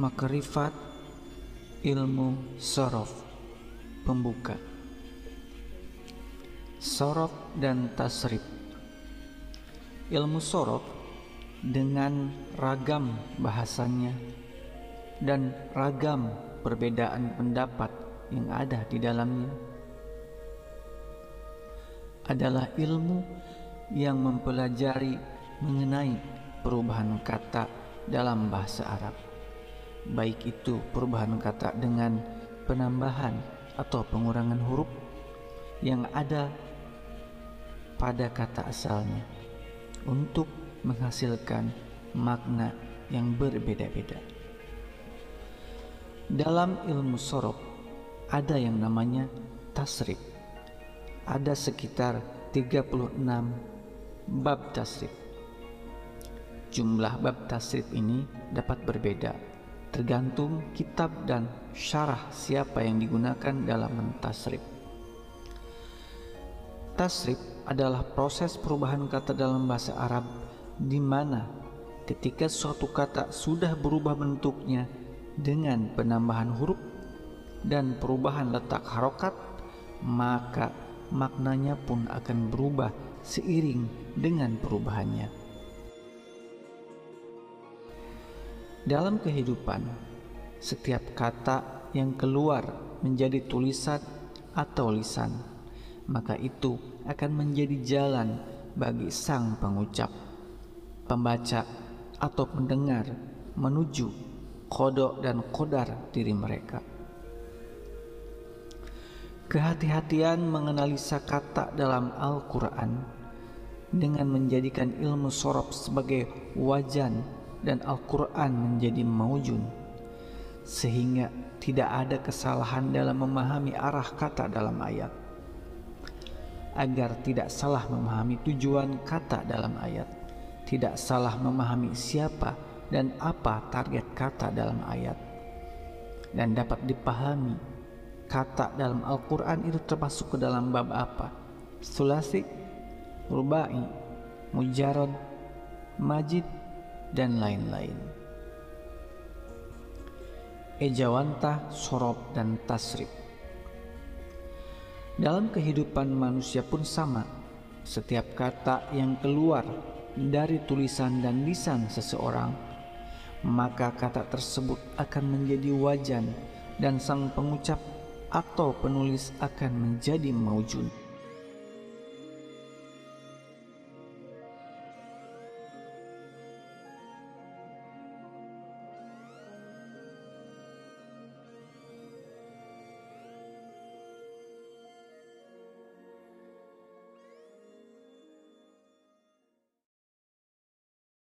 Makrifat ilmu sorof pembuka. Sorof dan tasrif. Ilmu sorof dengan ragam bahasanya dan ragam perbedaan pendapat yang ada di dalamnya adalah ilmu yang mempelajari mengenai perubahan kata dalam bahasa Arab baik itu perubahan kata dengan penambahan atau pengurangan huruf yang ada pada kata asalnya untuk menghasilkan makna yang berbeda-beda. Dalam ilmu sorof ada yang namanya tasrif. Ada sekitar 36 bab tasrif. Jumlah bab tasrif ini dapat berbeda tergantung kitab dan syarah siapa yang digunakan dalam mentasrif. Tasrif adalah proses perubahan kata dalam bahasa Arab di mana ketika suatu kata sudah berubah bentuknya dengan penambahan huruf dan perubahan letak harokat maka maknanya pun akan berubah seiring dengan perubahannya. Dalam kehidupan, setiap kata yang keluar menjadi tulisan atau lisan, maka itu akan menjadi jalan bagi sang pengucap, pembaca, atau pendengar menuju kodok dan kodar diri mereka. Kehati-hatian menganalisa kata dalam Al-Quran dengan menjadikan ilmu sorob sebagai wajan dan Al-Quran menjadi maujun sehingga tidak ada kesalahan dalam memahami arah kata dalam ayat agar tidak salah memahami tujuan kata dalam ayat tidak salah memahami siapa dan apa target kata dalam ayat dan dapat dipahami kata dalam Al-Quran itu termasuk ke dalam bab apa? Sulasi, rubai, mujarad, majid, dan lain-lain. Ejawantah, sorob, dan tasrif. Dalam kehidupan manusia pun sama. Setiap kata yang keluar dari tulisan dan lisan seseorang, maka kata tersebut akan menjadi wajan dan sang pengucap atau penulis akan menjadi maujun.